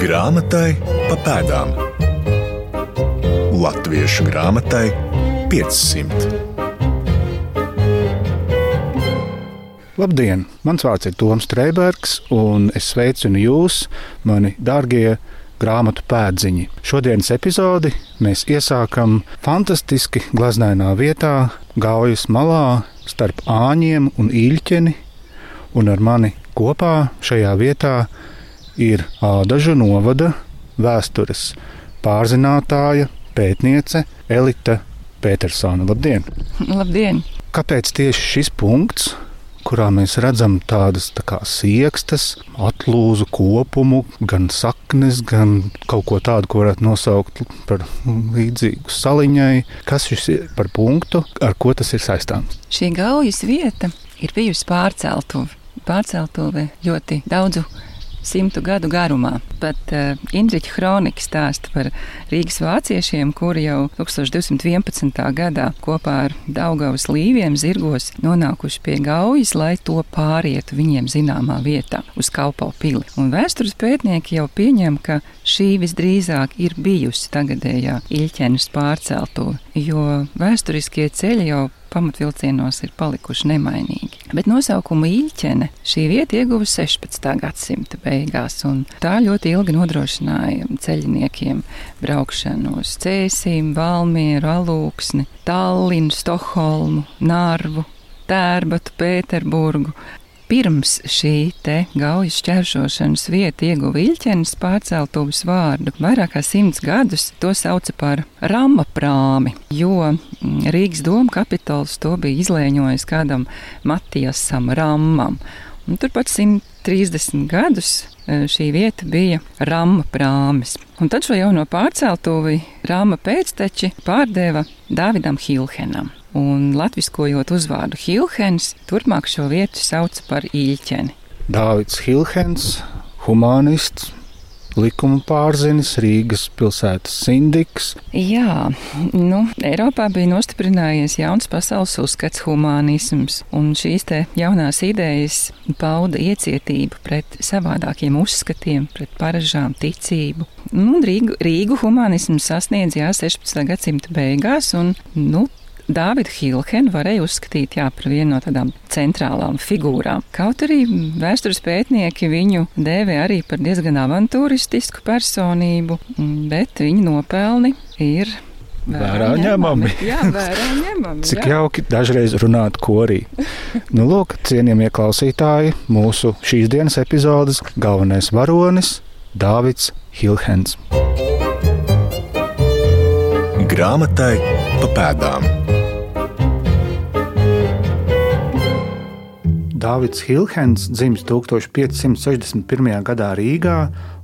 Grāmatai pa pēdām. Latviešu grāmatai 500. Labdien! Mans vārds ir Toms Streibergs, un es sveicinu jūs, mani dārgie grāmatu pēdziņi. Šodienas epizodi mēs iesākam fantastiski glaznainā vietā, Gaujas malā starp āņiem un īļķeni, un ar mani kopā šajā vietā ir Ādažu novada vēstures pārzinātāja, pētniece Elita Petersona. Labdien! Labdien! Kāpēc tieši šis punkts? kurā mēs redzam tādas tā kā siekstas, atlūzu kopumu, gan saknes, gan kaut ko tādu, ko varētu nosaukt par līdzīgu saliņai. Kas šis ir par punktu, ar ko tas ir saistāms? Šī gaujas vieta ir bijusi pārceltuve. Pārceltuve ļoti daudzu simtu gadu garumā. Pat uh, Indriča Kronika stāsta par Rīgas vāciešiem, kuri jau 1211. gadā kopā ar Daugavas līviem zirgos nonākuši pie gaujas, lai to pārietu viņiem zināmā vietā uz Kaupau pili. Un vēstures pētnieki jau pieņem, ka šī visdrīzāk ir bijusi tagadējā Iļķenes pārceltuve, jo vēsturiskie ceļi jau pamatvilcienos ir palikuši nemainīgi. Bet nosaukumu īļķene šī vieta ieguva 16. gadsimta beigās, un tā ļoti ilgi nodrošināja ceļniekiem braukšanu uz Cēsīm, Valmieru, Alūksni, Tallinu, Stokholmu, Narvu, Tērbatu, Pēterburgu, pirms šī te gaujas šķēršošanas vieta ieguva Iļķenes pārceltuves vārdu. Vairāk kā simts gadus to sauca par Rama prāmi, jo mm, Rīgas doma kapitāls to bija izlēņojis kādam Matijasam Ramam. Un turpat 130 gadus e, šī vieta bija Rama prāmis. Un tad šo jauno pārceltuvi Rama pēcteči pārdeva Dāvidam Hilhenam un latviskojot uzvārdu Hilhens, turpmāk šo vietu sauc par īļķeni. Dāvids Hilhens, humanists, likuma pārzinis, Rīgas pilsētas sindiks. Jā, nu, Eiropā bija nostiprinājies jauns pasaules uzskats, humanisms, un šīs te jaunās idejas pauda iecietību pret savādākiem uzskatiem, pret paražām, ticību. Nu, Rīgu, Rīgu humanisms sasniedz jā, 16. gadsimta beigās, un nu, Dāvidu Hilhenu varēja uzskatīt jā, par vienu no tādām centrālām figūrām. Kaut arī vēstures pētnieki viņu dēvē arī par diezgan avantūristisku personību, bet viņa nopelni ir Vērā ņemami. Jā, vērā ņemami. Cik jā. jauki dažreiz runāt korī. Nu, lūk, cienījamie klausītāji, mūsu šīs dienas epizodes galvenais varonis - Dāvids Hilhens. Grāmatai pa pēdām. Dāvids Hilhens dzimis 1561. gadā Rīgā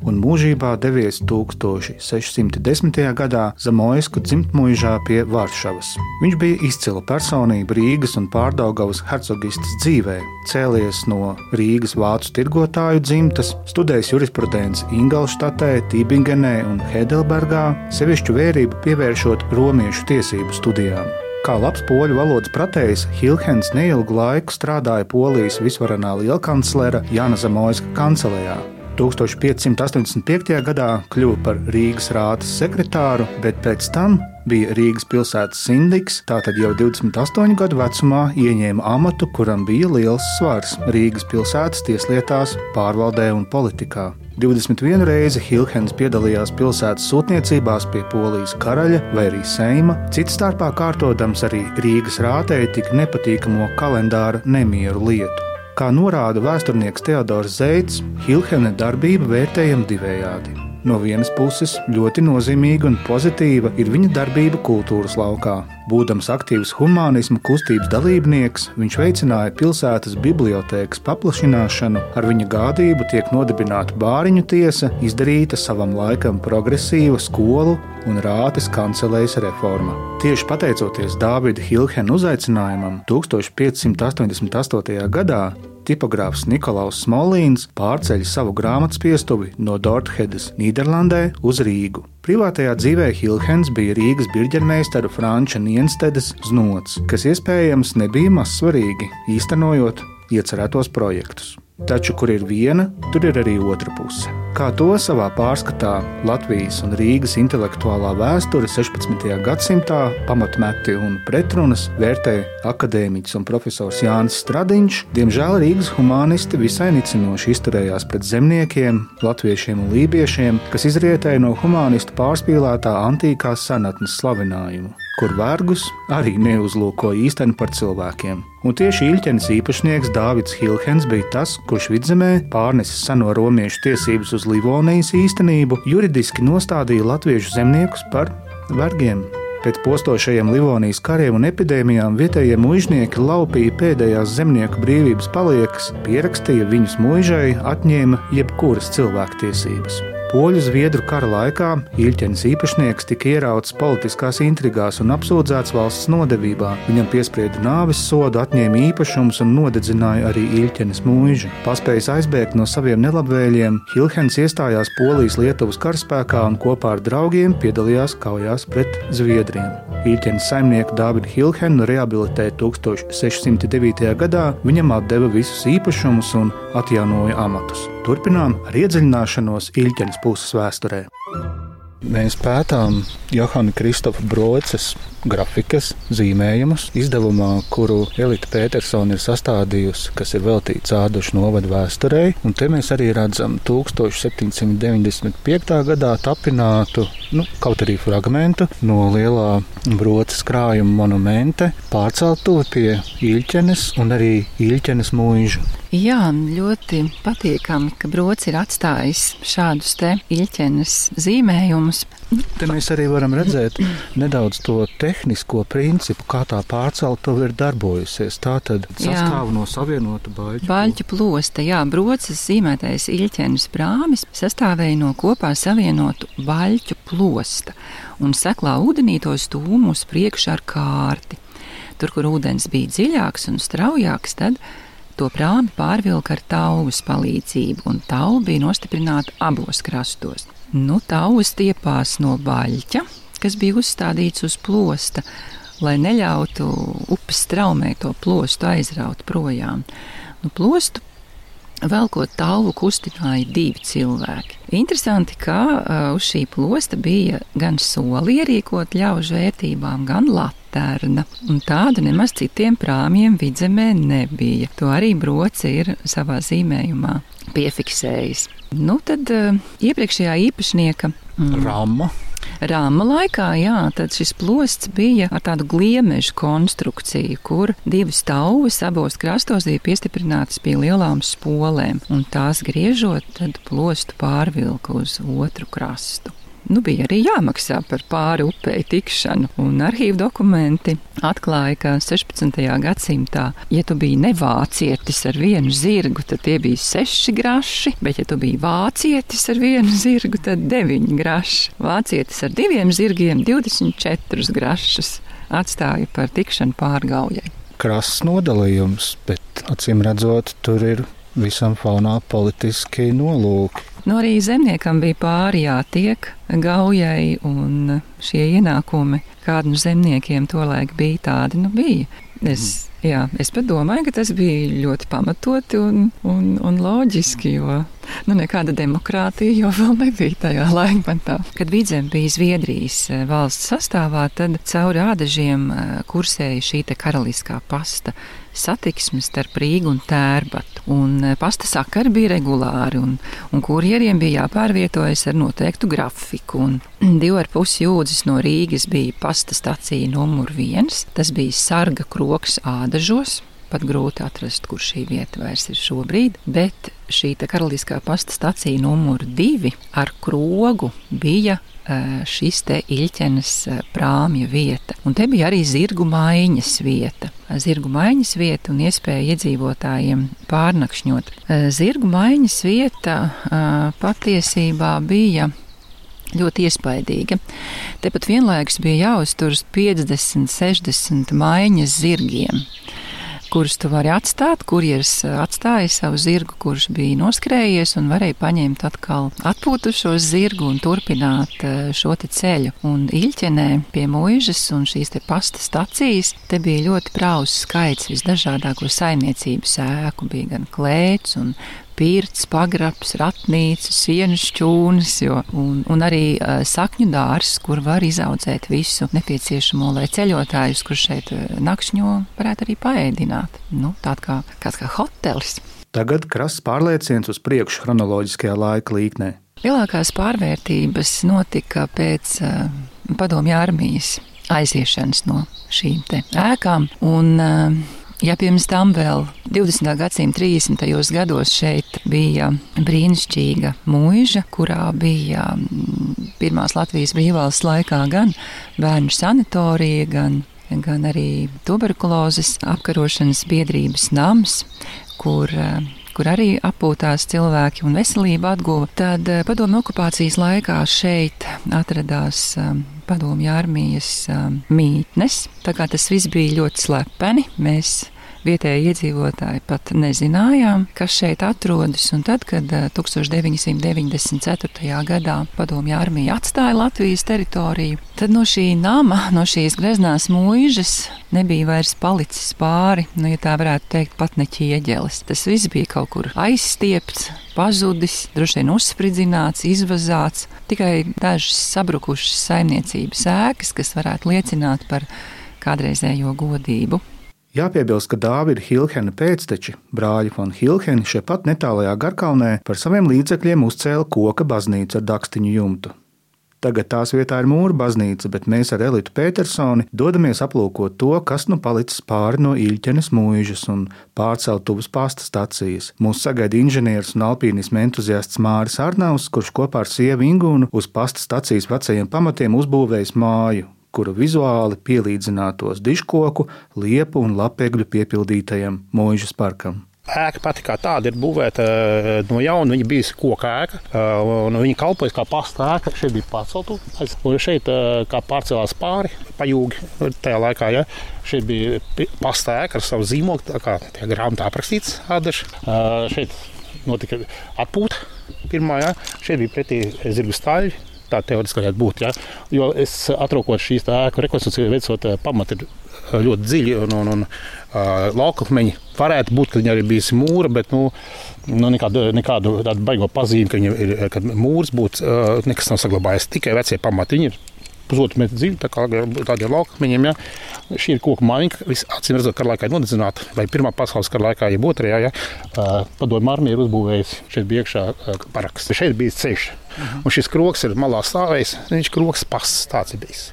un mūžībā devies 1610. gadā Zamoisku dzimtmuižā pie Varšavas. Viņš bija izcila personība Rīgas un Pārdaugavas hercogistas dzīvē, cēlies no Rīgas vācu tirgotāju dzimtas, studējis jurisprudenci Ingolštatē, Tībingenē un Heidelbergā, sevišķu vērību pievēršot romiešu tiesību studijām. Kā labs poļu valodas pratējs, Hilhens neilgu laiku strādāja Polijas visvarenā lielkanclera Jana Zamoiska kancelējā. 1585. gadā kļuva par Rīgas rātas sekretāru, bet pēc tam bija Rīgas pilsētas sindiks, tātad jau 28 gadu vecumā ieņēma amatu, kuram bija liels svars Rīgas pilsētas tieslietās, pārvaldē un politikā. 21 reizi Hilhens piedalījās pilsētas sūtniecībās pie Polijas karaļa vai arī Seima, cits starpā kārtodams arī Rīgas rātē tik nepatīkamo kalendāra nemieru lietu. Kā norāda vēsturnieks Teodors Zeits, Hilhena darbība vērtējama divējādi. No vienas puses, ļoti nozīmīga un pozitīva ir viņa darbība kultūras laukā. Būdams aktīvs humanisma kustības dalībnieks, viņš veicināja pilsētas bibliotēkas paplašināšanu, ar viņa gādību tiek nodibināta bāriņu tiesa, izdarīta savam laikam progresīva skolu un rātes kancelējas reforma. Tieši pateicoties Dāvida Hilhena uzaicinājumam 1588. gadā tipogrāfs Nikolaus Smolīns pārceļ savu grāmatas piestuvi no Dorthedas, Nīderlandē, uz Rīgu. Privātajā dzīvē Hilhens bija Rīgas birģermeistaru Franča Nienstedes znots, kas iespējams nebija maz svarīgi, īstenojot iecerētos projektus. Taču, kur ir viena, tur ir arī otra puse. kā to savā pārskatā Latvijas un Rīgas intelektuālā vēsture 16. gadsimtā pamatmeti un pretrunas vērtē akadēmiķis un profesors Jānis Stradiņš. Diemžēl Rīgas humanisti visai nicinoši izturējās pret zemniekiem, latviešiem un lībiešiem, kas izrietēja no humanistu pārspīlētā antīkās senatnes slavinājumu kur vergus arī neuzlūko īstenībā par cilvēkiem. Un tieši Ilķenes īpašnieks Dārvids Hilhens bija tas, kurš vidzemē pārnesis seno romiešu tiesības uz Livonijas īstenību, juridiski nostādīja latviešu zemniekus par vergiem. Pēc postošajiem Livonijas kariem un epidēmijām vietējie mužnieki laupīja pēdējās zemnieku brīvības paliekas, pierakstīja viņus mužai, atņēma jebkuras cilvēktiesības. Poļu Zviedru kara laikā Ilķenes īpašnieks tika ierauts politiskās intrigās un apsūdzēts valsts nodevībā. Viņam piesprieda nāves sodu, atņēma īpašumus un nodedzināja arī Ilķenes mūžu. Paspējis aizbēgt no saviem nelabvēliem, Hilhens iestājās Polijas Lietuvas karaspēkā un kopā ar draugiem piedalījās kaujās pret Zviedriem. Ilķenes saimnieku Dāvidu Hilhenu rehabilitēja 1609. gadā, viņam atdeva visus īpašumus un atjaunoja amatus. Turpinām ar iedziļināšanos Ilķenes puses vēsturē. Mēs pētām Johana Kristofa Broces grafikas, zīmējumus izdevumā, kuru Elita Petersona ir sastādījusi, kas ir veltīts Ādašu novada vēsturei. Un te mēs arī redzam 1795. gadā tapinātu, nu, kaut arī fragmentu no lielā broces krājuma monumenta pārceltu pie Ilķenes un arī Ilķenes mūža. Jā, ļoti patīkami, ka brocis ir atstājis šādus te ilķenes zīmējumus. Te mēs arī varam redzēt nedaudz to tehnisko principu, kā tā pārceltuve ir darbojusies. Tā tad sastāv no savienota baļķu. Baļķu plosta, jā, brocis zīmētais ilķenes brāmis sastāvēja no kopā savienotu baļķu plosta un seklā ūdenī to stūmu uz priekšu ar kārti. Tur, kur ūdens bija dziļāks un straujāks, tad To prāmi pārvilka ar tauvas palīdzību, un tauva bija nostiprināta abos krastos. Nu, tauvas tiepās no baļķa, kas bija uzstādīts uz plosta, lai neļautu upes straumē to plostu aizraut projām. Nu, plostu Velkot tālu kustināja divi cilvēki. Interesanti, ka uh, uz šī plosta bija gan soli ierīkot ļaužu vērtībām, gan laterna. Un tādu nemaz citiem prāmjiem vidzemē nebija. To arī broci ir savā zīmējumā piefiksējis. Nu, tad uh, iepriekšējā īpašnieka mm, Rama Rāma laikā, jā, šis plosts bija ar tādu gliemežu konstrukciju, kur divas tauvas abos krastos bija piestiprinātas pie lielām spolēm, un tās griežot, tad plostu pārvilka uz otru krastu nu, bija arī jāmaksā par pāri upei tikšanu. Un arhīvu dokumenti atklāja, ka 16. gadsimtā, ja tu biji nevācietis ar vienu zirgu, tad tie bija seši graši, bet, ja tu biji vācietis ar vienu zirgu, tad deviņi graši. Vācietis ar diviem zirgiem 24 grašus atstāja par tikšanu pārgaujai. Krasts nodalījums, bet acīm redzot, tur ir visam faunā politiski nolūki. Nu, arī zemniekam bija pāri jātiek gaujai, un šie ienākumi, kādu no zemniekiem tolaik bija tādi, nu bija. Es, jā, es pat domāju, ka tas bija ļoti pamatoti un, un, un loģiski, jo nu, nekāda demokrātija jau vēl nebija tajā laikmetā. Kad Vidzem bija Zviedrijas eh, valsts sastāvā, tad cauri ādažiem eh, kursēja šī karaliskā pasta satiksme starp Rīgu un Tērbatu. Un e, pasta sakari bija regulāri, un, un kurjeriem bija jāpārvietojas ar noteiktu grafiku. Un divi ar pusi jūdzes no Rīgas bija pasta stacija numur viens. Tas bija sarga kroks ādažos. Pat grūti atrast, kur šī vieta vairs ir šobrīd, bet šī karaliskā pasta stacija numur divi ar krogu bija šis te Ilķenes prāmja vieta. Un te bija arī zirgu maiņas vieta. Zirgu maiņas vieta un iespēja iedzīvotājiem pārnakšņot. Zirgu maiņas vieta patiesībā bija ļoti iespaidīga. Tepat vienlaikus bija jāuzturas 50, 60 maiņas zirgiem kurus tu vari atstāt. Kurjeris eh, atstāja savu zirgu, kurš bija noskrējies, un varēja paņemt atkal atpūtu šo zirgu un turpināt eh, šo ceļu. Un Ilķenē pie mūžas un šīs te pasta stacijas te bija ļoti praus skaits visdažādāko saimniecību sēku. Bija gan klēts un pirts, pagrabs, ratnīca, sienas šķūnis, jo, un, un arī uh, sakņu dārs, kur var izaudzēt visu nepieciešamo, lai ceļotājus, kurš šeit nakšņo, varētu arī paēdināt. Nu, Tāda kā, kāds kā hotelis. Tagad krasts pārlieciens uz priekšu chronoloģiskajā laika līknē. Lielākās pārvērtības notika pēc uh, padomju armijas aiziešanas no šīm ēkām. Un, uh, Ja pirms tam vēl 20. gadsimta 30. gados šeit bija brīnišķīga mūža, kurā bija pirmās Latvijas brīvvalsts laikā gan bērnu sanatorija, gan, gan arī tuberkulozes apkarošanas biedrības nams, kur kur arī apūtās cilvēki un veselība atguva, tad eh, padomju okupācijas laikā šeit atradās um, padomju armijas um, mītnes. Tā kā tas viss bija ļoti slepeni, mēs vietējie iedzīvotāji pat nezinājām, kas šeit atrodas. Un tad, kad 1994. Eh, gadā padomju armija atstāja Latvijas teritoriju, tad no šī nama, no šīs greznās mūžas nebija vairs palicis pāri, nu, ja tā varētu teikt, pat ne ķieģelis. Tas viss bija kaut kur aizstiepts, pazudis, droši vien uzspridzināts, izvazāts. Tikai dažas sabrukušas saimniecības ēkas, kas varētu liecināt par kādreizējo godību. Jāpiebilst, ka Dāvida Hilhena pēcteči, brāļi von Hilheni, šeit pat netālajā Garkalnē par saviem līdzekļiem uzcēla koka baznīcu ar dakstiņu jumtu. Tagad tās vietā ir mūra baznīca, bet mēs ar Elitu Petersoni dodamies aplūkot to, kas nu palicis pāri no Iļķenes mūžas un pārceltuvas pasta stacijas. Mūs sagaida inženieris un alpīnismu entuziasts Māris Arnaus, kurš kopā ar sievu Ingūnu uz pasta stacijas vecajiem pamatiem uzbūvējis māju, kura vizuāli pielīdzinātos diškoku, liepu un lapegļu piepildītajam mūžas parkam. Ēka pati kā tāda ir būvēta eh, no jauna. Viņa bija koka ēka, eh, un viņa kalpoja kā pasta ēka. Šeit bija pārceltu, un šeit eh, pārcēlās pāri pajūgi tajā laikā. Ja? Šeit bija pasta ēka ar savu zīmogu, tā kā grāmatā aprakstīts ādaši. Šeit notika atpūta pirmā, ja? šeit bija pretī zirgu stāļi tā teorētiski varētu būt. Ja? Jo es atrokot šīs ēku rekonstrukciju, veicot pamatu eh, ļoti dziļi un, un, un uh, laukakmeņi. Varētu būt, ka viņa arī bijusi mūra, bet nu, nu, nekādu, nekādu tādu baigo pazīmi, ka, ir, ka mūrs būtu, uh, nekas nav saglabājies. Tikai vecie pamati. Viņi ir pusotru metru dziļi, tā kā tādiem laukakmeņiem. Ja. Šī ir koku mājiņa, kas acīm redzot, kara laikā ir nodedzināta. Vai Pirmā pasaules kara laikā, ja otrajā, ja, padomju armija ir uzbūvējusi šeit bija iekšā paraksts. Šeit bija ceļš, un šis kroks ir malā stāvējis. Viņš kroks pasts tāds ir bijis.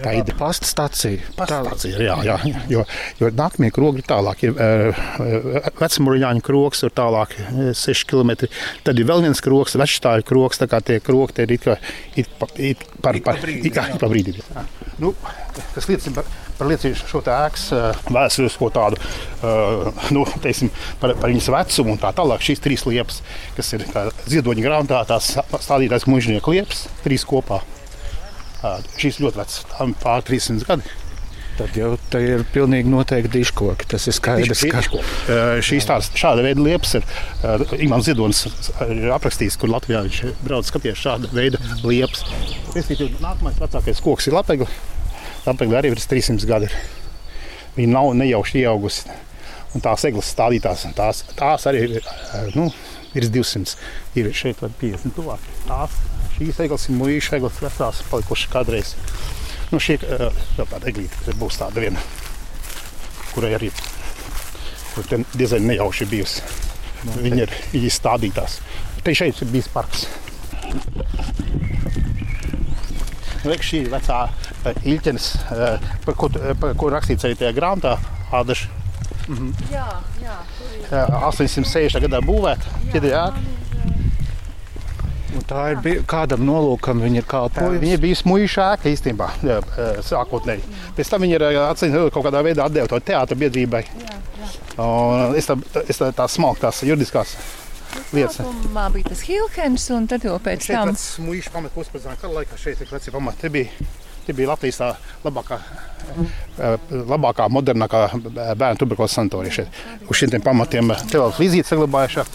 Tā ir pasta stācija. Pasta stācija jā, jā, jo, jo nākamie krogi ir tālāk. Ir uh, vecmūriņāņu krogs, ir tālāk 6 km. Tad ir vēl viens krogs, večstāļu krogs. Tā kā tie krogi ir it kā it pa, it par, par, it, jā, pa brīdi. Nu, tas liecina par, par liecību šo ēkas vēsturisko tādu, nu, teiksim, par, par viņas vecumu un tā tālāk. Šīs trīs liepas, kas ir ziedoņa grāmatā, tās stādītās mužnieku liepas, trīs kopā. Šīs ļoti vecas, tam pār 300 gadi. Tad jau tā ir pilnīgi noteikti diškoki. Tas ir skaidrs, ka uh, šīs tādas šāda veida liepas ir. Uh, Imants Ziedonis ir aprakstījis, kur Latvijā viņš brauc skaties šāda veida liepas. Respektīvi, nākamais vecākais koks ir lapegli. Lapegli arī ir 300 gadi. Viņa nav nejauši ieaugusi. Un tās eglis stādītās, tās, tās arī ir, nu, ir 200. Ir šeit 50 tuvāk. Tās Šīs eglis ir mūžīgas eglis, vecās, palikušas kādreiz. Nu, šī ir vēl tāda eglīte, kas būs tāda viena, kurai arī kur diezgan nejauši bijusi. No, viņa ir viņa stādītās. Te šeit ir bijis parks. Nu, šī vecā uh, ilķenes, uh, par, ko, par ko rakstīts arī tajā grāmatā, Ādaša. Mm -hmm. Jā, jā. Uh, 860. gadā būvēta. Jā, Un tā ir bij, kādam nolūkam, viņa ir kalpojusi. Viņa bija smuīša ēka īstenībā, sākotnēji. Pēc tam viņa ir atcīmredzot kaut kādā veidā atdeva to teātra biedrībai. Jā, jā. Un es tā, es tā, tās juridiskās lietas. Sākumā bija tas Hilkens, un tad jau pēc tam. Smuīša pamat, ko uzpazināja kara laikā, šeit ir veci pamati. Te bija, te bija Latvijas tā labākā, labākā modernākā bērnu tuberkulozes sanatorija šeit. Uz šiem pamatiem te vēl līdzīti saglabājušās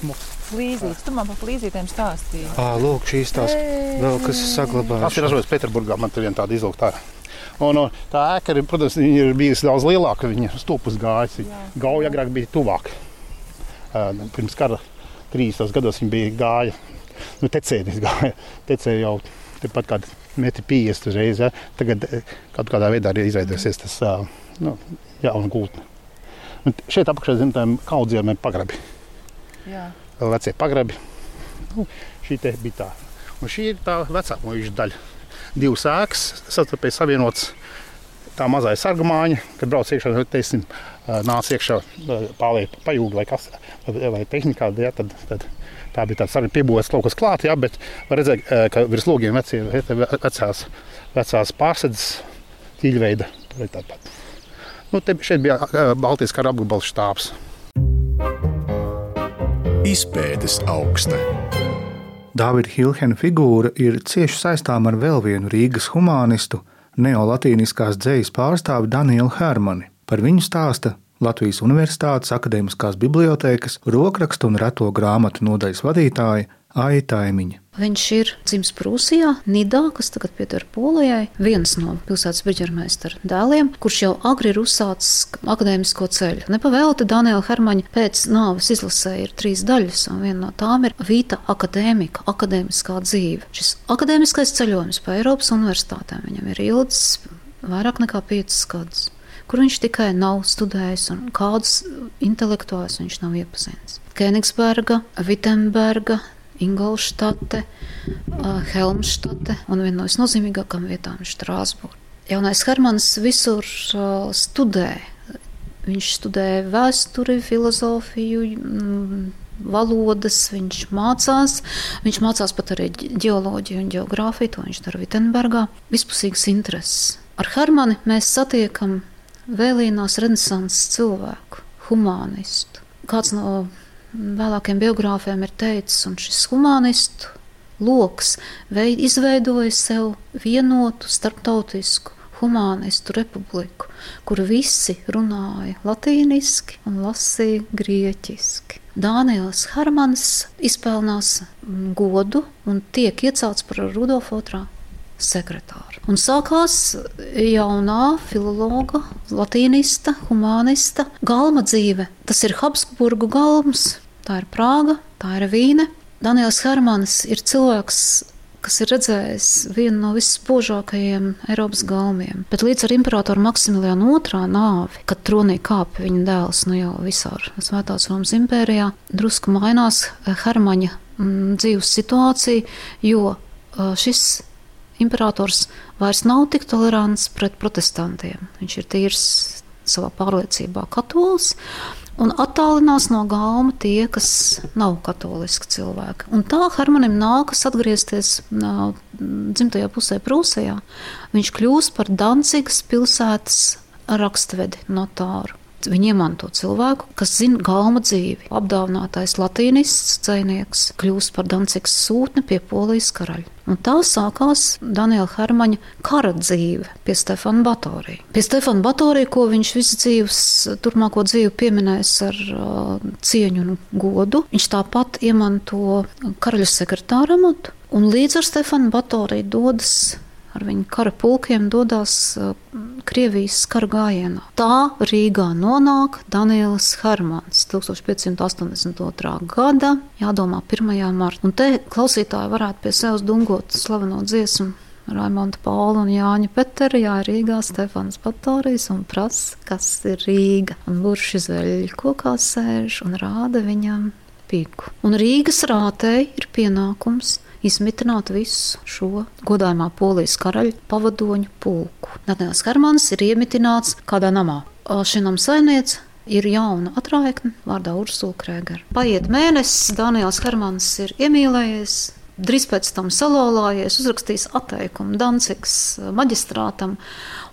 flīzītes. Tu man par flīzītēm stāstīji. Ah, lūk, šīs tās vēl kas ir saglabājušās. Tas ir ražots Pēterburgā, man tur viena tāda izlūgta. Un, un tā ēka, ir, protams, ir bijusi daudz lielāka. Viņa stūpus gājusi. Gauja agrāk bija tuvāk. Pirms kara 30 gados viņa bija gāja. Nu, tecēnis gāja. Tecēja jau tepat kādi metri 50 uzreiz. Ja? Tagad kaut kādā veidā arī izveidosies tas nu, jauna gultne. Un šeit apakšā zem tām kaudzēm ir pagrabi. Jā. Vecie pagrabi. Nu, šī te bija tā. Un šī ir tā vecā mūža daļa. Divas ēkas savstarpēji savienotas. Tā mazā sargumāņa, kad brauc iekšā, teiksim, nāca iekšā pārliek pajūgi vai kas, vai tehnikā, ja, tad, tad tā bija tāds arī piebūvēts kaut kas klāt, ja, bet var redzēt, ka virs logiem vecie, vecās, vecās pārsedzes tīļveida. Nu, te, šeit bija Baltijas kara apgabala štābs. Izpētes augsta. Dāvida Hilhena figūra ir cieši saistām ar vēl vienu Rīgas humanistu, neolatīniskās dzejas pārstāvi Danielu Hermani. Par viņu stāsta Latvijas Universitātes Akademiskās bibliotēkas rokrakstu un reto grāmatu nodaļas vadītāja Aita Aimiņa. Viņš ir dzimis Prūsijā, Nidā, kas tagad pieder Polijai, viens no pilsētas brīģermeistara dēliem, kurš jau agri ir uzsācis akadēmisko ceļu. Nepavēlti Daniela Hermaņa pēc nāves izlasē ir trīs daļas, un viena no tām ir Vīta akadēmika, akadēmiskā dzīve. Šis akadēmiskais ceļojums pa Eiropas universitātēm viņam ir ilgs vairāk nekā piecus gadus kur viņš tikai nav studējis un kādus intelektuālus viņš nav iepazinis. Kenigsberga, Vitsenberga, Ingolštate, Helmštate un viena no visnozīmīgākajām vietām ir Strāsburga. Jaunais Hermans visur studē. Viņš studēja vēsturi, filozofiju, valodas, viņš mācās. Viņš mācās pat arī geoloģiju un geogrāfiju, to viņš dara Vitsenbergā. Vispusīgas intereses. Ar Hermani mēs satiekam vēlīnās renesanses cilvēku, humanistu. Kāds no vēlākiem biogrāfiem ir teicis, un šis humanistu lokus izveidoja sev vienotu starptautisku humanistu republiku, kur visi runāja latīniski un lasīja grieķiski. Dānijas Hermans izpelnās godu un tiek iecelts par Rudolfu II sekretāru. Un sākās jaunā filologa, latīnista, humanista galma dzīve. Tas ir Habsburgu galms, tā ir Prāga, tā ir Vīne. Daniels Hermans ir cilvēks, kas ir redzējis vienu no visspožākajiem Eiropas galmiem. Bet līdz ar imperatoru Maksimiliānu II nāvi, kad tronī kāpa viņa dēls nu jau visur Svētās Romas impērijā, drusku mainās Hermaņa mm, dzīves situācija, jo šis imperators vairs nav tik tolerants pret protestantiem. Viņš ir tīrs savā pārliecībā katolis. Un attālinās no gauma tie, kas nav katoliski cilvēki. Un tā Hermanim nākas atgriezties dzimtajā pusē Prūsijā. Viņš kļūst par Dancigas pilsētas rakstvedi notāru. Viņi iemanto cilvēku, kas zina galma dzīvi. Apdāvinātais latīnists dzinieks kļūst par Dancigas sūtni pie polijas karaļa. Un tā sākās Daniela Hermaņa kara dzīve pie Stefana Batorija. Pie Stefana Batorija, ko viņš visu dzīves, turpmāko dzīvi pieminēs ar uh, cieņu un godu, viņš tāpat iemanto karaļa sekretāra amatu. Un līdz ar Stefanu Batoriju dodas ar viņu kara pulkiem dodas uh, Krievijas kara gājienā. Tā Rīgā nonāk Daniels Hermans 1582. gada, jādomā 1. martā. Un te klausītāji varētu pie sevis dungot slaveno dziesmu. Raimonda Paula un Jāņa Petera, Jā, Rīgā Stefans Patorijs un prasa, kas ir Rīga. Un burši zveļi kokā sēž un rāda viņam piku. Un Rīgas rātei ir pienākums izmitināt visu šo godājumā polijas karaļa pavadoņu pulku. Natēls Hermans ir iemitināts kādā namā. Šī nama saimniece ir jauna atraitne vārdā Ursula Krēgera. Paiet mēnesis, Daniels Hermans ir iemīlējies. Drīz pēc tam salolājies, uzrakstījis atteikumu Dancigas maģistrātam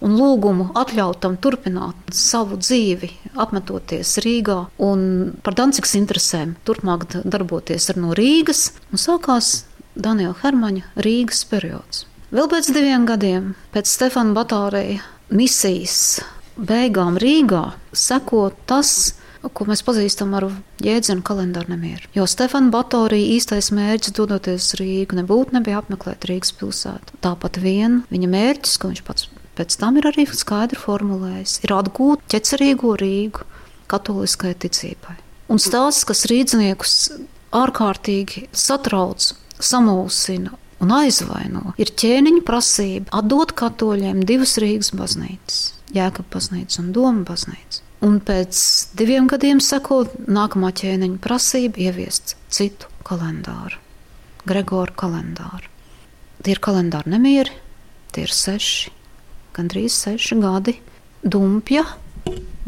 un lūgumu atļautam turpināt savu dzīvi, apmetoties Rīgā un par Dancigas interesēm turpmāk darboties ar no Rīgas. Un sākās Daniela Hermaņa Rīgas periods. Vēl pēc diviem gadiem, pēc Stefana Batārija misijas beigām Rīgā, seko tas, ko mēs pazīstam ar jēdzienu kalendāru nemieru. Jo Stefana Batorija īstais mērķis, dodoties uz Rīgu, nebūtu nebija apmeklēt Rīgas pilsētu. Tāpat vien viņa mērķis, ko viņš pats pēc tam ir arī skaidri formulējis, ir atgūt ķecerīgo Rīgu katoliskai ticībai. Un stāsts, kas rīzniekus ārkārtīgi satrauc, samulsina un aizvaino, ir ķēniņa prasība atdot katoļiem divas Rīgas baznīcas - Jēkab baznīca un Doma baznīca. Un pēc diviem gadiem sekot, nākamā ķēniņa prasība ieviest citu kalendāru, Gregora kalendāru. Tie ir kalendāri nemieri, tie ir seši, gandrīz seši gadi. Dumpja,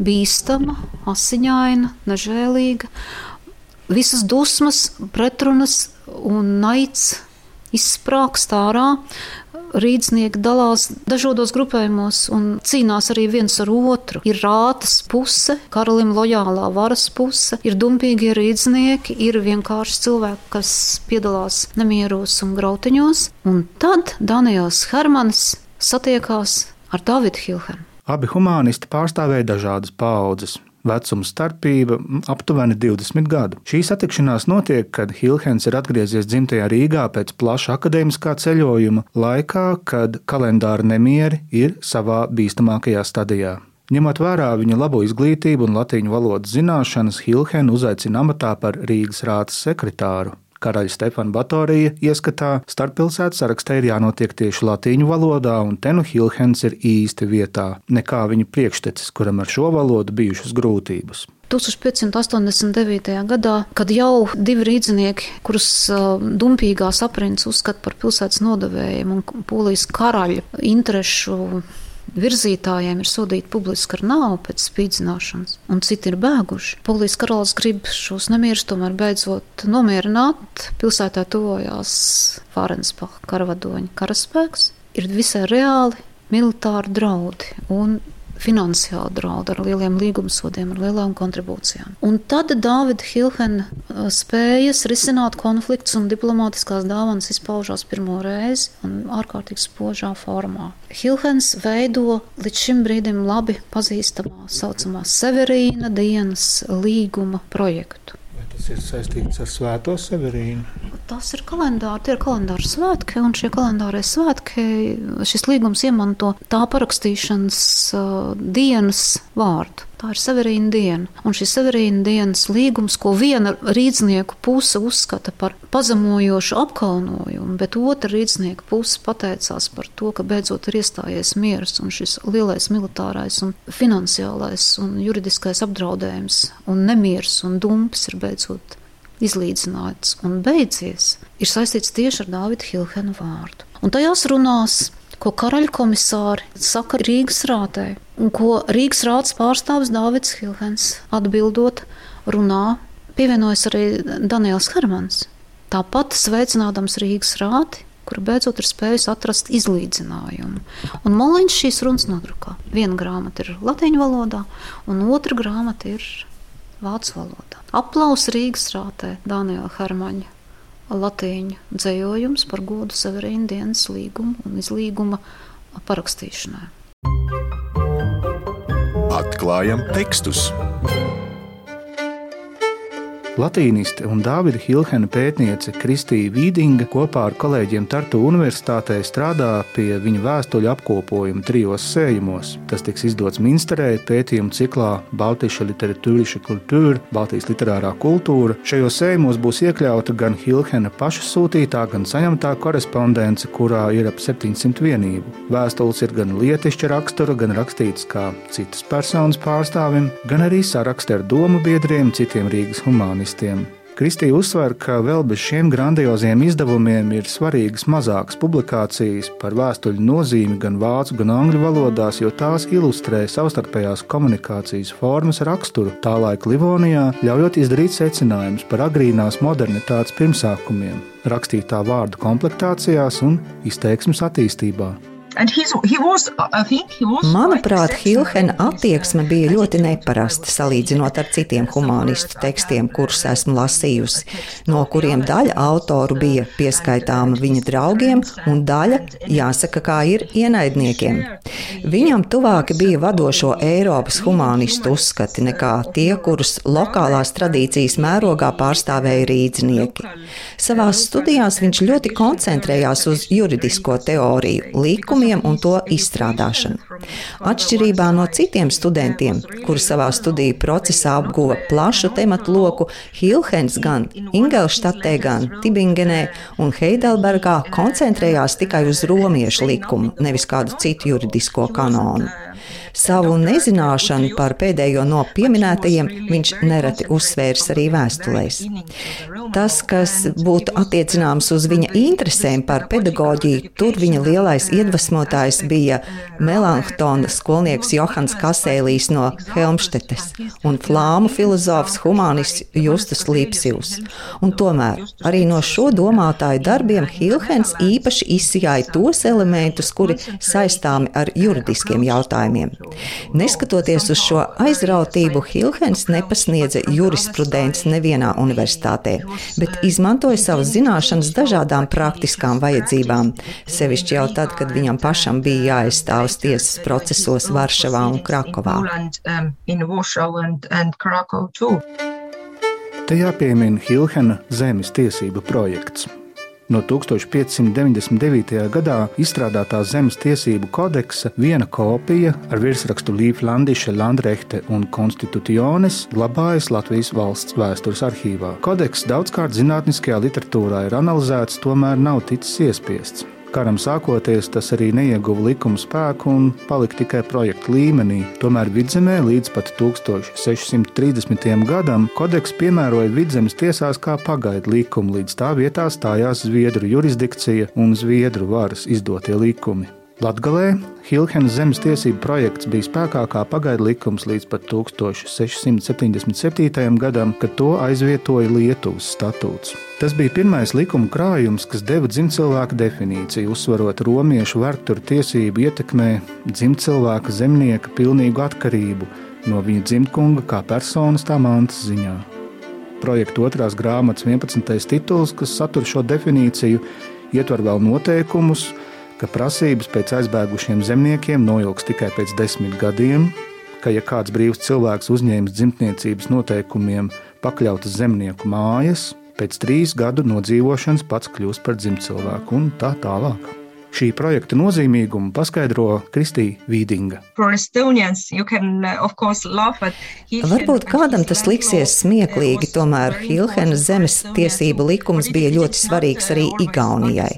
bīstama, asiņaina, nežēlīga, visas dusmas, pretrunas un naids izsprāgst ārā. Rīdznieki dalās dažādos grupējumos un cīnās arī viens ar otru. Ir rātas puse, karalim lojālā varas puse, ir dumpīgie rīdznieki, ir vienkārši cilvēki, kas piedalās nemieros un grautiņos. Un tad Daniels Hermans satiekās ar Davidu Hilhenu. Abi humanisti pārstāvēja dažādas paudzes. Vecuma starpība aptuveni 20 gadu. Šī satikšanās notiek, kad Hilhens ir atgriezies dzimtajā Rīgā pēc plaša akadēmiskā ceļojuma, laikā, kad kalendāra nemieri ir savā bīstamākajā stadijā. Ņemot vērā viņa labo izglītību un latīņu valodas zināšanas, Hilhenu uzaicina amatā par Rīgas rātas sekretāru. Karaļa Stefana Batorija ieskatā starppilsētu sarakstē ir jānotiek tieši latīņu valodā, un te nu Hilhens ir īsti vietā, nekā viņa priekštecis, kuram ar šo valodu bijušas grūtības. 1589. gadā, kad jau divi rīznieki, kurus uh, dumpīgās aprindas uzskata par pilsētas nodevējiem un polijas karaļa interešu virzītājiem ir sodīti publiski ar nāvu pēc spīdzināšanas, un citi ir bēguši. Polijas karalis grib šos nemierus tomēr beidzot nomierināt. Pilsētā tuvojās Fārenspacha karavadoņa karaspēks. Ir visai reāli militāri draudi, un finansiāli draudi ar lieliem līgumsodiem, ar lielām kontribūcijām. Un tad Dāvida Hilhena uh, spējas risināt konfliktus un diplomātiskās dāvanas izpaužās pirmo reizi un ārkārtīgi spožā formā. Hilhens veido līdz šim brīdim labi pazīstamā saucamā Severīna dienas līguma projektu. Tas ir saistīts ar Svēto Severīnu. Tas ir kalendārs, tie ir kalendāra svētki, un šie kalendārie svētki, šis līgums iemanto tā parakstīšanas uh, dienas vārdu. Tā ir Severīna diena. Un šis Severīna dienas līgums, ko viena rīznieku puse uzskata par pazemojošu apkaunojumu, bet otra rīznieka puse pateicās par to, ka beidzot ir iestājies miers un šis lielais militārais un finansiālais un juridiskais apdraudējums un nemiers un dumps ir beidzot izlīdzināts un beidzies, ir saistīts tieši ar Dāvida Hilhena vārdu. Un tajās runās ko karaļa komisāri saka Rīgas rātē, un ko Rīgas rāts pārstāvis Dāvids Hilhens atbildot runā, pievienojas arī Daniels Hermans. Tāpat sveicinādams Rīgas rāti, kur beidzot ir spējis atrast izlīdzinājumu. Un Moliņš šīs runas nodrukā. Viena grāmata ir latīņu valodā, un otra grāmata ir vācu valodā. Aplaus Rīgas rātē Daniela Hermaņa latīņu dzējojums par godu Severīna dienas līgumu un izlīguma parakstīšanai. Atklājam tekstus! Latīniste un Dāvida Hilhena pētniece Kristīna Vīdinga kopā ar kolēģiem Tartu Universitātē strādā pie viņa vēstuļu apkopojuma trijos sējumos. Tas tiks izdots Minsterē pētījumu ciklā Baltijas literatūriša kultūra, Baltijas literārā kultūra. Šajos sējumos būs iekļauta gan Hilhena paša sūtītā, gan saņemtā korespondence, kurā ir ap 700 vienību. Vēstules ir gan lietišķa rakstura, gan rakstītas kā citas personas pārstāvim, gan arī saraksti ar domu biedriem, citiem Rīgas humanistiem žurnālistiem. Kristīna uzsver, ka vēl bez šiem grandioziem izdevumiem ir svarīgas mazākas publikācijas par vēstuļu nozīmi gan vācu, gan angļu valodās, jo tās ilustrē savstarpējās komunikācijas formas raksturu tā laika Livonijā, ļaujot izdarīt secinājumus par agrīnās modernitātes pirmsākumiem, rakstītā vārdu komplektācijās un izteiksmes attīstībā. Manuprāt, Hilhena attieksme bija ļoti neparasta salīdzinot ar citiem humanistu tekstiem, kurus esmu lasījusi, no kuriem daļa autoru bija pieskaitāma viņa draugiem, un daļa, jāsaka, kā ir ienaidniekiem. Viņam tuvāki bija vadošo Eiropas humanistu uzskati nekā tie, kurus lokālās tradīcijas mērogā pārstāvēja rīdznieki. Savās studijās viņš ļoti koncentrējās uz juridisko teoriju, likumiem likumiem un to izstrādāšanu. Atšķirībā no citiem studentiem, kuri savā studiju procesā apguva plašu tematu loku, Hilhens gan Ingelštatē, gan Tibingenē un Heidelbergā koncentrējās tikai uz romiešu likumu, nevis kādu citu juridisko kanonu. Savu nezināšanu par pēdējo no pieminētajiem viņš nereti uzsvērs arī vēstulēs. Tas, kas būtu attiecināms uz viņa interesēm par pedagoģiju, tur viņa lielais iedvesmotājs bija Melanchtona skolnieks Johans Kasēlijs no Helmštetes un flāmu filozofs humanists Justus Lipsjus. Un tomēr arī no šo domātāju darbiem Hilhens īpaši izsijāja tos elementus, kuri saistāmi ar juridiskiem jautājumiem. Neskatoties uz šo aizrautību, Hilhens nepasniedza jurisprudenci nevienā universitātē, bet izmantoja savas zināšanas dažādām praktiskām vajadzībām, sevišķi jau tad, kad viņam pašam bija jāizstāv tiesas procesos Varšavā un Krakovā. Te jāpiemina Hilhena zemes tiesību projekts. No 1599. gadā izstrādātā zemes tiesību kodeksa viena kopija ar virsrakstu Līflandīša Landrechte un Konstituciones glabājas Latvijas valsts vēstures arhīvā. Kodeks daudzkārt zinātniskajā literatūrā ir analizēts, tomēr nav ticis iespiests. Karam sākoties, tas arī neieguva likuma spēku un palika tikai projekta līmenī. Tomēr vidzemē līdz pat 1630. gadam kodeks piemēroja vidzemes tiesās kā pagaidu likumu, līdz tā vietā stājās Zviedru jurisdikcija un Zviedru varas izdotie likumi. Latgalē Hilhenas zemes tiesību projekts bija spēkā kā pagaidu likums līdz pat 1677. gadam, kad to aizvietoja Lietuvas statūts. Tas bija pirmais likuma krājums, kas deva dzimtcilvēka definīciju, uzsverot romiešu vērturu tiesību ietekmē dzimtcilvēka zemnieka pilnīgu atkarību no viņa dzimtkunga kā personas tā mantas ziņā. Projekta otrās grāmatas 11. tituls, kas satur šo definīciju, ietver vēl noteikumus, ka prasības pēc aizbēgušiem zemniekiem noilgs tikai pēc desmit gadiem, ka, ja kāds brīvs cilvēks uzņēmis dzimtniecības noteikumiem pakļautas zemnieku mājas, pēc trīs gadu nodzīvošanas pats kļūst par dzimtcilvēku un tā tālāk. Šī projekta nozīmīgumu paskaidro Kristīna Vīdinga. Varbūt kādam tas liksies smieklīgi, tomēr Hilhenas zemes tiesību likums bija ļoti svarīgs arī Igaunijai.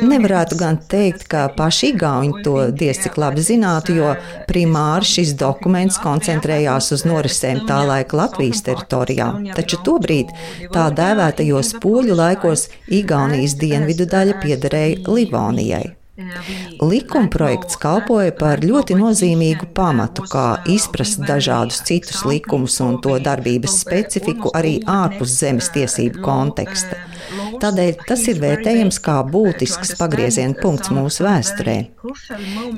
Nevarētu gan teikt, ka paši Igauni to diez cik labi zinātu, jo primāri šis dokuments koncentrējās uz norisēm tā laika Latvijas teritorijā. Taču tobrīd tā dēvētajos poļu laikos Igaunijas dienvidu daļa piederēja Livonijai. Likumprojekts kalpoja par ļoti nozīmīgu pamatu, kā izprast dažādus citus likumus un to darbības specifiku arī ārpus zemes tiesību konteksta. Tādēļ tas ir vērtējams kā būtisks pagrieziena punkts mūsu vēsturē.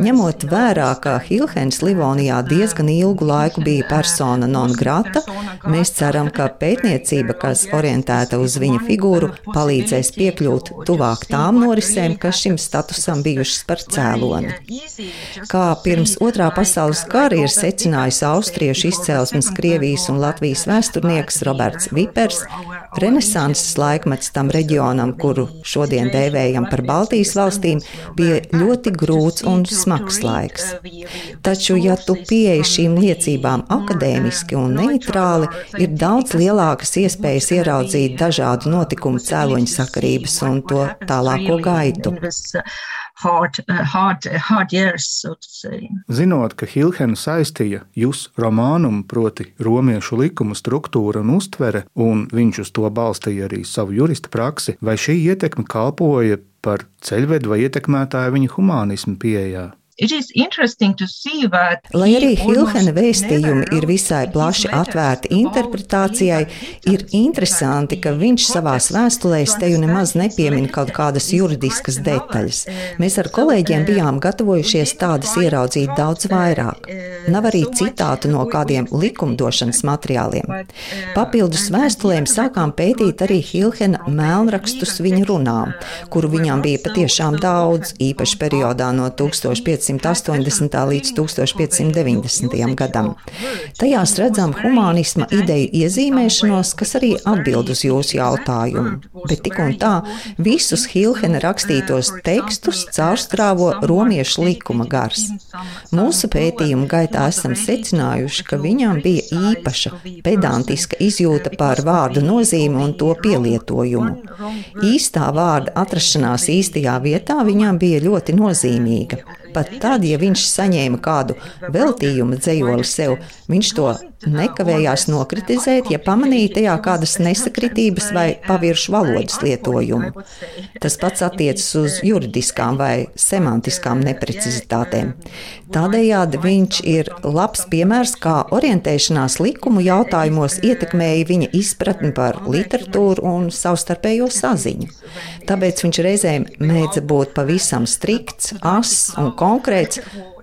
Ņemot vērā, ka Hilhens Livonijā diezgan ilgu laiku bija persona non grata, mēs ceram, ka pētniecība, kas orientēta uz viņa figūru, palīdzēs piekļūt tuvāk tām norisēm, kas šim statusam bijušas par cēloni. Kā pirms otrā pasaules kara ir secinājis austriešu izcelsmes Krievijas un Latvijas vēsturnieks Roberts Vipers, Renesanses laikmets tam reģionam, kuru šodien dēvējam par Baltijas valstīm, bija ļoti grūts un smags laiks. Taču, ja tu pieeji šīm liecībām akadēmiski un neitrāli, ir daudz lielākas iespējas ieraudzīt dažādu notikumu cēloņu sakarības un to tālāko gaitu hard, uh, hard, uh, hard years, so to say. Zinot, ka Hilhena saistīja jus romānumu, proti romiešu likumu struktūru un uztvere, un viņš uz to balstīja arī savu jurista praksi, vai šī ietekme kalpoja par ceļvedu vai ietekmētāju viņa humanismu pieejā? Lai arī Hilhena vēstījumi ir visai plaši atvērti interpretācijai, ir interesanti, ka viņš savās vēstulēs teju nemaz nepiemin kaut kādas juridiskas detaļas. Mēs ar kolēģiem bijām gatavojušies tādas ieraudzīt daudz vairāk. Nav arī citātu no kādiem likumdošanas materiāliem. Papildus vēstulēm sākām pētīt arī Hilhena melnrakstus viņa runām, kuru viņām bija patiešām daudz, īpaši periodā no 1500. 1580. līdz 1590. gadam. Tajās redzam humanisma ideju iezīmēšanos, kas arī atbild uz jūsu jautājumu. Bet tik un tā visus Hilhena rakstītos tekstus caurstrāvo romiešu likuma gars. Mūsu pētījuma gaitā esam secinājuši, ka viņam bija īpaša pedantiska izjūta par vārdu nozīmi un to pielietojumu. Īstā vārda atrašanās īstajā vietā viņam bija ļoti nozīmīga. Pat tad, ja viņš saņēma kādu veltījumu dzējoli sev, viņš to nekavējās nokritizēt, ja pamanīja tajā kādas nesakritības vai paviršu valodas lietojumu. Tas pats attiecas uz juridiskām vai semantiskām neprecizitātēm. Tādējādi viņš ir labs piemērs, kā orientēšanās likumu jautājumos ietekmēja viņa izpratni par literatūru un savstarpējo saziņu. Tāpēc viņš reizēm mēdza būt pavisam strikts, ass un konkrēts,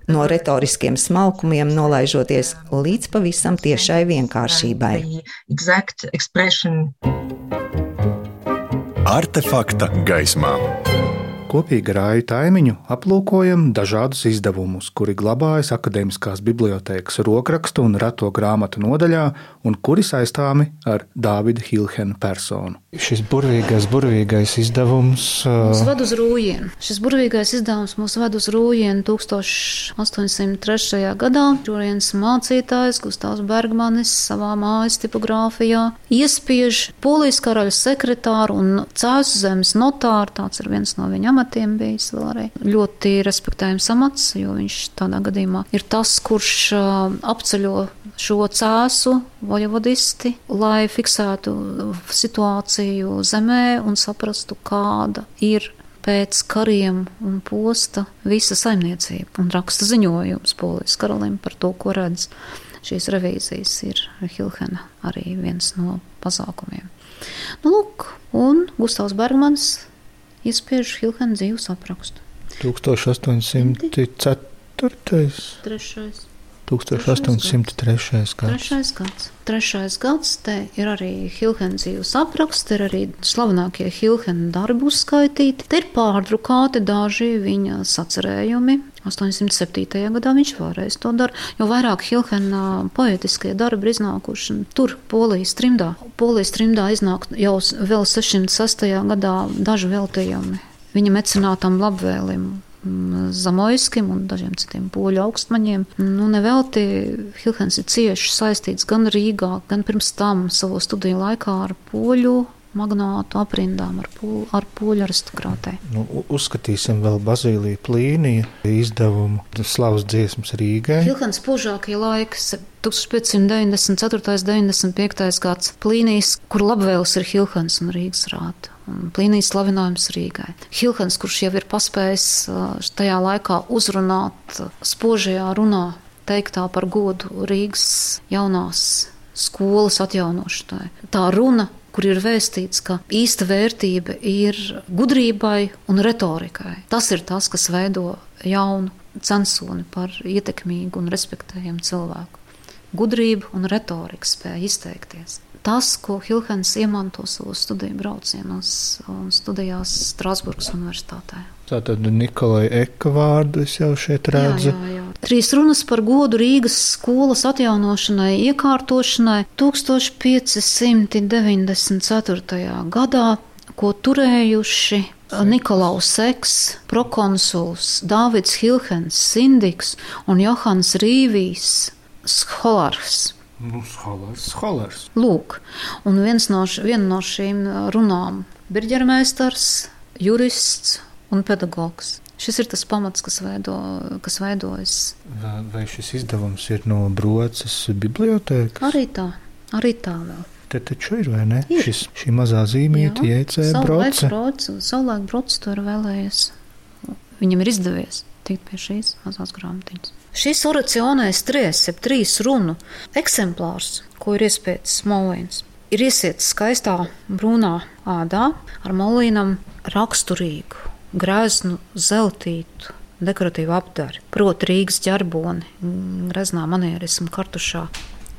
no retoriskiem smalkumiem nolaižoties līdz pavisam tiešai vienkāršībai. Artefakta gaismā. Kopīgi ar Rāju Taimiņu aplūkojam dažādus izdevumus, kuri glabājas Akademiskās bibliotēkas rokrakstu un reto grāmatu nodaļā un kuri saistāmi ar Dāvida Hilhena personu. Šis burvīgais, burvīgais izdevums mūs ved uz rūjienu. Šis burvīgais izdevums mūs ved uz rūjienu 1803. gadā. Šodienas mācītājs Gustavs Bergmanis savā mājas tipogrāfijā iespiež polijas karaļa sekretāru un cēsu zemes notāru. Tāds ir viens no viņa amatiem bijis vēl arī. Ļoti respektējams amats, jo viņš tādā gadījumā ir tas, kurš apceļo šo cēsu vojevodisti, lai fiksētu situāciju zemē un saprastu, kāda ir pēc kariem un posta visa saimniecība. Un raksta ziņojums polijas karalim par to, ko redz. Šīs revīzijas ir Hilhena arī viens no pasākumiem. Nu, lūk, un Gustavs Bergmans izspiež Hilhena dzīves aprakstu. 1804. Trešais. 1803. gads. Trešais gads. Trešais gads te ir arī Hilhena dzīves apraksts, ir arī slavenākie Hilhena darbi uzskaitīti. Te ir pārdrukāti daži viņa sacerējumi. 807. gadā viņš vēlreiz to dara, jo vairāk Hilhena poetiskie darbi ir iznākuši tur, Polijas trimdā. Polijas trimdā iznāk jau vēl 606. gadā daži veltījumi viņa mecenātam labvēlim. Zamojskim un dažiem citiem poļu augstmaņiem. Nu, nevelti Hilhens ir cieši saistīts gan Rīgā, gan pirms tam savā studiju laikā ar poļu magnātu aprindām ar, pū, ar poļu aristokrātei. Nu, uzskatīsim vēl Bazīliju Plīniju izdevumu Slavas dziesmas Rīgai. Hilhens požākie laiki 1594. 95. gads Plīnijas, kur labvēls ir Hilhens un Rīgas rāta. Plīnijas slavinājums Rīgai. Hilhens, kurš jau ir paspējis tajā laikā uzrunāt spožajā runā, teiktā par godu Rīgas jaunās skolas atjaunošanai. Tā runa kur ir vēstīts, ka īsta vērtība ir gudrībai un retorikai. Tas ir tas, kas veido jaunu censoni par ietekmīgu un respektējumu cilvēku. Gudrība un retorika spēja izteikties. Tas, ko Hilhens iemanto savos studiju braucienos un studijās Strasburgas universitātē. Tātad Nikolai Eka vārdu es jau šeit redzu. Jā, jā, jā. Trīs runas par godu Rīgas skolas atjaunošanai, iekārtošanai 1594. gadā, ko turējuši Nikolaus Seks, prokonsuls Dāvids Hilhens, Sindiks un Johans Rīvijs, Scholars. Nu, scholars, scholars. Lūk, un viens no, viena no šīm runām - birģermeistars, jurists un pedagogs. Šis ir tas pamats, kas, veido, kas veidojas. Vai šis izdevums ir no Broces bibliotēkas? Arī tā, arī tā vēl. Te taču ir, vai ne? Ir. Šis, šī mazā zīmīte, jēcē broce. Savulaik broce to ir vēlējies. Viņam ir izdevies tikt pie šīs mazās grāmatiņas. Šis oracionais tries, jeb trīs runu eksemplārs, ko ir iespējas Molīns, ir iesiets skaistā brūnā ādā ar molīnam raksturīgu grēznu, zeltītu, dekoratīvu apdari, proti Rīgas ģerboni, greznā manierismu kartušā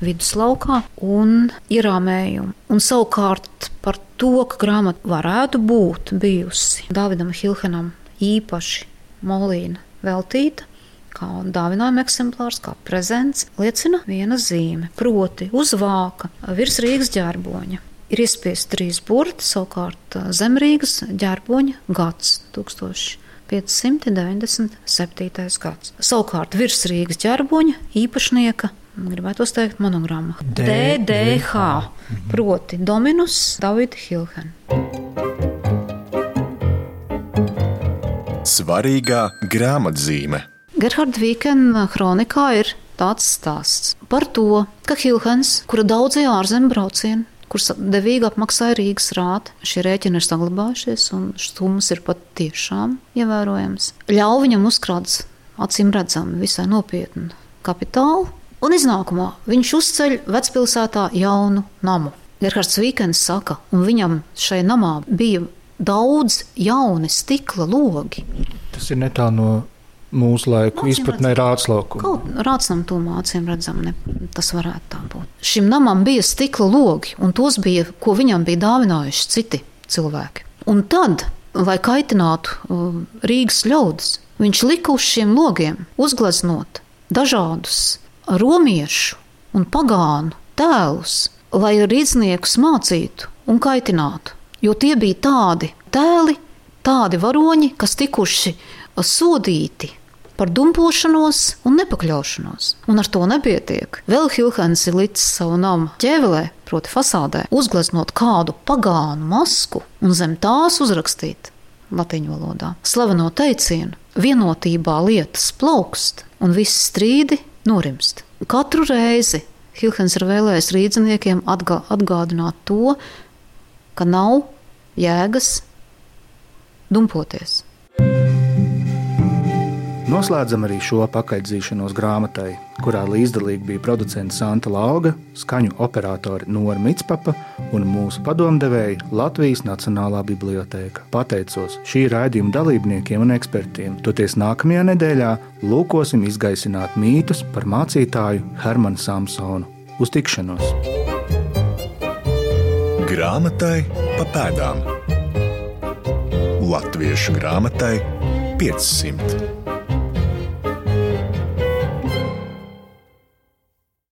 viduslaukā un ierāmējumu. Un savukārt par to, ka grāmata varētu būt bijusi Dāvidam Hilhenam īpaši molīna veltīta, kā dāvinājuma eksemplārs, kā prezents, liecina viena zīme, proti uz vāka virs Rīgas ģērboņa. Ir iespiesti trīs burti, savukārt zem Rīgas ģērboņa gads 1597. gads. Savukārt virs Rīgas ģērboņa īpašnieka gribētu teikt, monogramma. DDH, proti Dominus Davida Hilhen. Svarīgā grāmatzīme. Gerhards Vīkena kronikā ir tāds stāsts par to, ka Hilhens, kura daudzie ārzemju braucieni, kurus devīgi apmaksāja Rīgas rāta, šie rēķini ir saglabājušies un summas ir pat tiešām ievērojams, ļauj viņam uzkrāt acīm redzami visai nopietnu kapitālu, un iznākumā viņš uzceļ vecpilsētā jaunu namu. Gerhards Vīkens saka, un viņam šai namā bija daudz jauni stikla logi. Tas ir netālu no mūsu laiku izpratnē rātslauku. Kaut rātsnam tūmā acīm redzam, ne, tas varētu tā būt. Šim namam bija stikla logi, un tos bija, ko viņam bija dāvinājuši citi cilvēki. Un tad, lai kaitinātu uh, Rīgas ļaudis, viņš lika uz šiem logiem uzgleznot dažādus romiešu un pagānu tēlus, lai rīzniekus mācītu un kaitinātu. Jo tie bija tādi tēli, tādi varoņi, kas tikuši sodīti par dumpošanos un nepakļaušanos. Un ar to nepietiek. Vēl Hilhens ir līdz savu namu ķēvelē, proti fasādē, uzgleznot kādu pagānu masku un zem tās uzrakstīt latviešu valodā slaveno teicienu: vienotībā lietas plaukst un visi strīdi norimst. Katru reizi Hilhens ir vēlējis rīzniekiem atgā, atgādināt to, ka nav jēgas dumpoties. Noslēdzam arī šo pakaļdzīšanos grāmatai, kurā līdzdalīgi bija producents Santa Lauga, skaņu operatori Nora Mitspapa un mūsu padomdevēja Latvijas Nacionālā bibliotēka. Pateicos šī raidījuma dalībniekiem un ekspertiem. Toties nākamajā nedēļā lūkosim izgaisināt mītus par mācītāju Hermanu Samsonu. Uz tikšanos! Grāmatai pa pēdām Latviešu grāmatai 500.